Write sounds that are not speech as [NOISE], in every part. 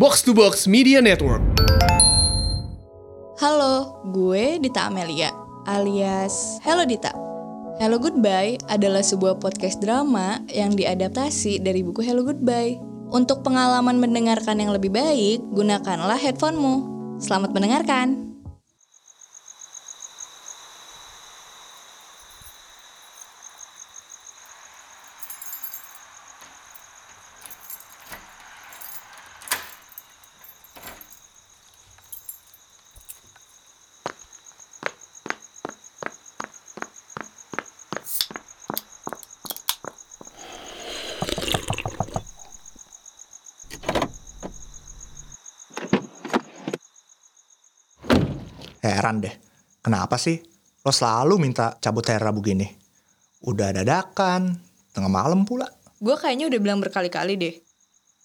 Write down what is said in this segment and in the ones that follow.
Box to Box Media Network. Halo, gue Dita Amelia, alias Hello Dita. Hello Goodbye adalah sebuah podcast drama yang diadaptasi dari buku Hello Goodbye. Untuk pengalaman mendengarkan yang lebih baik, gunakanlah headphonemu. Selamat mendengarkan. Heran deh, kenapa sih lo selalu minta cabut hari Rabu gini? Udah dadakan, tengah malam pula. Gue kayaknya udah bilang berkali-kali deh.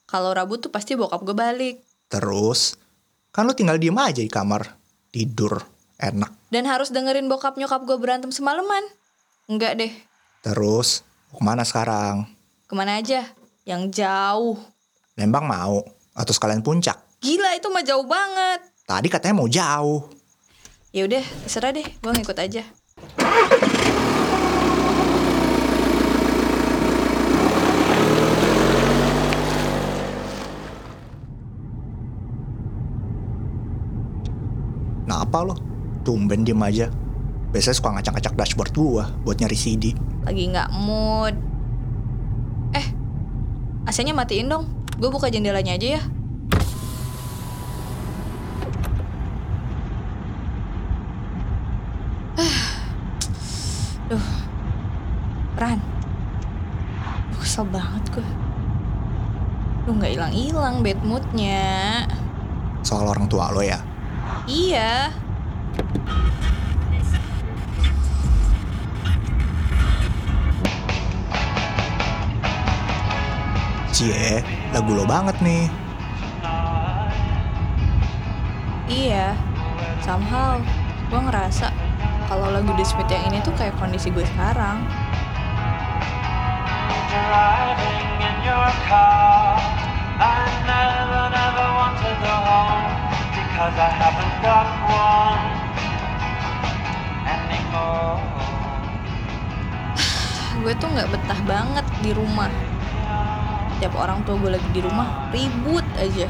Kalau Rabu tuh pasti bokap gue balik. Terus, kan lo tinggal diem aja di kamar, tidur, enak. Dan harus dengerin bokap nyokap gue berantem semalaman. Enggak deh, Terus, mau ke mana sekarang? ke mana aja? Yang jauh. Lembang mau? Atau sekalian puncak? Gila itu mah jauh banget. Tadi katanya mau jauh. Ya udah, terserah deh, gue ngikut aja. Kenapa lo? Tumben diem aja. Biasanya suka ngacak-ngacak dashboard gua buat nyari CD. Lagi nggak mood. Eh, AC-nya matiin dong. Gue buka jendelanya aja ya. Duh, Ran. Duh, kesel banget gue. Lu nggak hilang-hilang bad moodnya. Soal orang tua lo ya. Iya. Cie, lagu lo banget nih. Iya, somehow gue ngerasa kalau lagu Smith yang ini tuh kayak kondisi gue sekarang. [SIGHS] Gue tuh nggak betah banget di rumah. Tiap orang tua gue lagi di rumah ribut aja.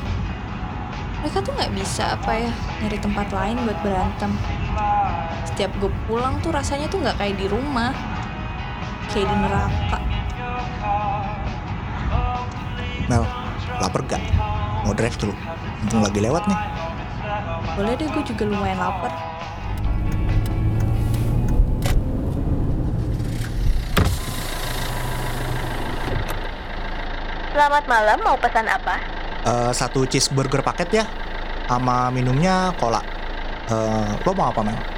Mereka tuh nggak bisa apa ya nyari tempat lain buat berantem. Setiap gue pulang tuh rasanya tuh nggak kayak di rumah, kayak di neraka. Mel, lapar gak? Mau drive dulu. Mumpung lagi lewat nih. Boleh deh gue juga lumayan lapar. Selamat malam, mau pesan apa? Eh, satu cheeseburger paket ya. Sama minumnya cola. Eh, lo mau apa Mel?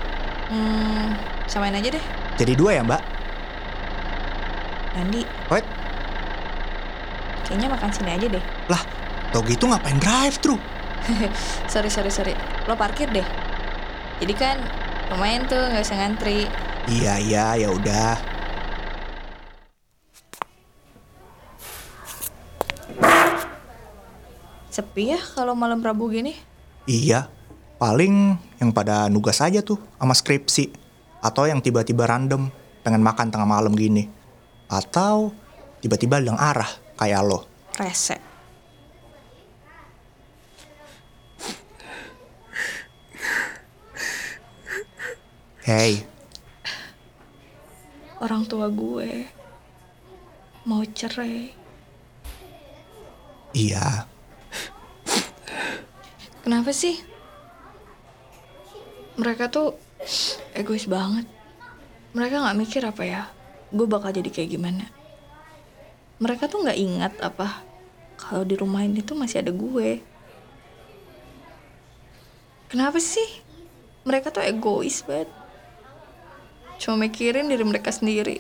Hmm, samain aja deh. Jadi dua ya mbak? Andi, Wait, kayaknya makan sini aja deh. lah, tau gitu ngapain drive thru? [LAUGHS] sorry sorry sorry lo parkir deh jadi kan lumayan tuh nggak usah ngantri Iya iya ya udah. sepi ya kalau malam rabu gini Iya, paling yang pada nugas aja tuh sama skripsi. Atau yang tiba-tiba random pengen makan tengah malam gini. Atau tiba-tiba hilang arah kayak lo. rese Hey, orang tua gue mau cerai iya, kenapa sih mereka tuh egois banget. Mereka nggak mikir apa ya gue bakal jadi kayak gimana. Mereka tuh nggak ingat apa kalau di rumah ini tuh masih ada gue. Kenapa sih? Mereka tuh egois banget. Cuma mikirin diri mereka sendiri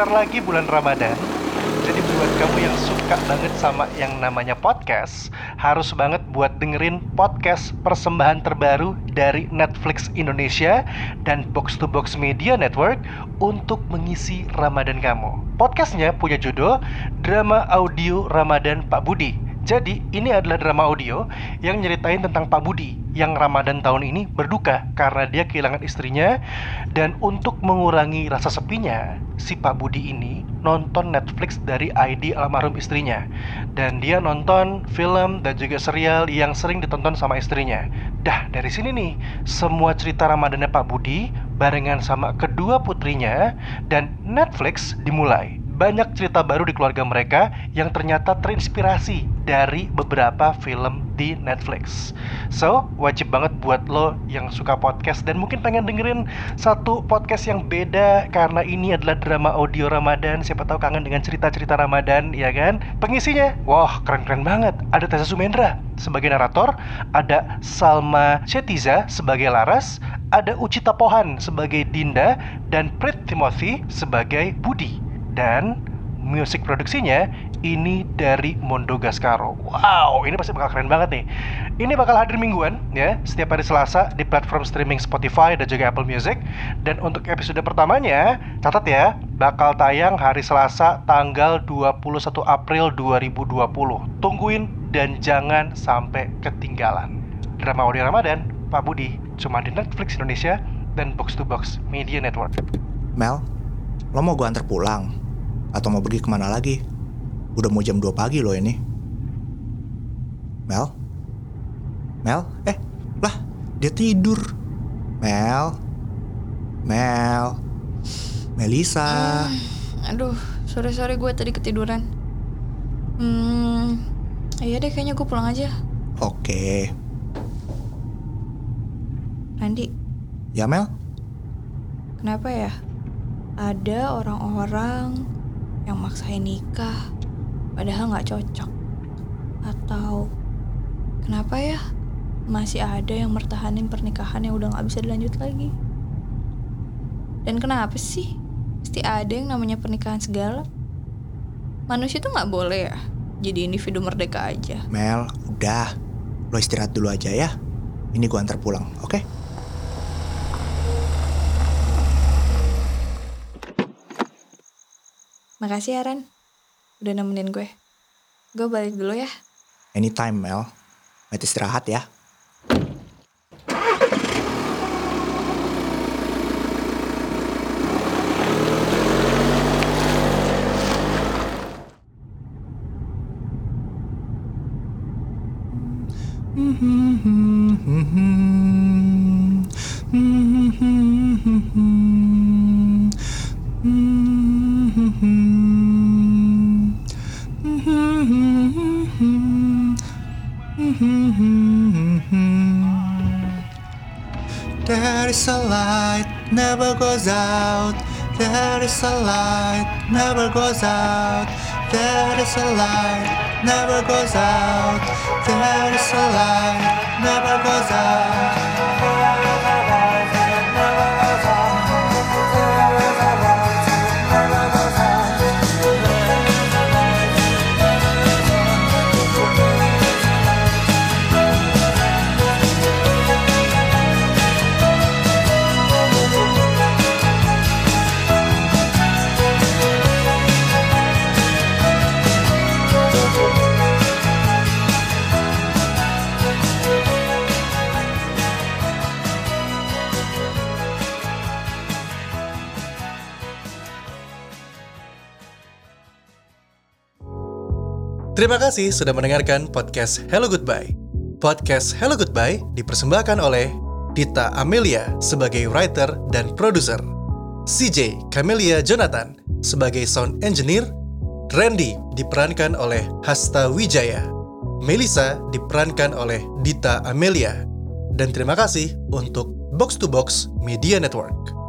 Bentar lagi bulan Ramadan. Jadi buat kamu yang suka banget sama yang namanya podcast, harus banget buat dengerin podcast persembahan terbaru dari Netflix Indonesia dan Box to Box Media Network untuk mengisi Ramadan kamu. Podcastnya punya judul Drama Audio Ramadan Pak Budi. Jadi, ini adalah drama audio yang nyeritain tentang Pak Budi yang Ramadan tahun ini berduka karena dia kehilangan istrinya dan untuk mengurangi rasa sepinya, si Pak Budi ini nonton Netflix dari ID almarhum istrinya dan dia nonton film dan juga serial yang sering ditonton sama istrinya. Dah, dari sini nih, semua cerita Ramadannya Pak Budi barengan sama kedua putrinya dan Netflix dimulai banyak cerita baru di keluarga mereka yang ternyata terinspirasi dari beberapa film di Netflix. So, wajib banget buat lo yang suka podcast dan mungkin pengen dengerin satu podcast yang beda karena ini adalah drama audio Ramadan. Siapa tahu kangen dengan cerita-cerita Ramadan, ya kan? Pengisinya, wah keren-keren banget. Ada Tessa Sumendra sebagai narator, ada Salma Chetiza sebagai Laras, ada Ucita Pohan sebagai Dinda, dan Prit Timothy sebagai Budi dan musik produksinya ini dari Mondo Gascaro. Wow, ini pasti bakal keren banget nih. Ini bakal hadir mingguan ya, setiap hari Selasa di platform streaming Spotify dan juga Apple Music. Dan untuk episode pertamanya, catat ya, bakal tayang hari Selasa tanggal 21 April 2020. Tungguin dan jangan sampai ketinggalan. Drama audio Ramadan, Pak Budi, cuma di Netflix Indonesia dan Box to Box Media Network. Mel, lo mau gue antar pulang? Atau mau pergi ke mana lagi? Udah mau jam 2 pagi loh ini. Mel? Mel? Eh, lah, dia tidur. Mel? Mel? Melisa? Aduh, sore-sore gue tadi ketiduran. Hmm, iya deh kayaknya gue pulang aja. Oke. Randi, Ya Mel? kenapa ya? Ada orang-orang yang maksain nikah, padahal nggak cocok. Atau kenapa ya? Masih ada yang mertahanin pernikahan yang udah nggak bisa dilanjut lagi. Dan kenapa sih? Mesti ada yang namanya pernikahan segala. Manusia tuh nggak boleh ya jadi individu merdeka aja. Mel, udah. Lo istirahat dulu aja ya. Ini gue antar pulang, oke? Makasih ya Ren, udah nemenin gue. Gue balik dulu ya. Anytime, Mel. Mati istirahat ya. Is a light, never goes out. There is a light, never goes out. There is a light, never goes out. There is a light, never goes out. Terima kasih sudah mendengarkan podcast Hello Goodbye. Podcast Hello Goodbye dipersembahkan oleh Dita Amelia sebagai writer dan produser, CJ Camelia Jonathan sebagai sound engineer, Randy diperankan oleh Hasta Wijaya, Melisa diperankan oleh Dita Amelia, dan terima kasih untuk Box to Box Media Network.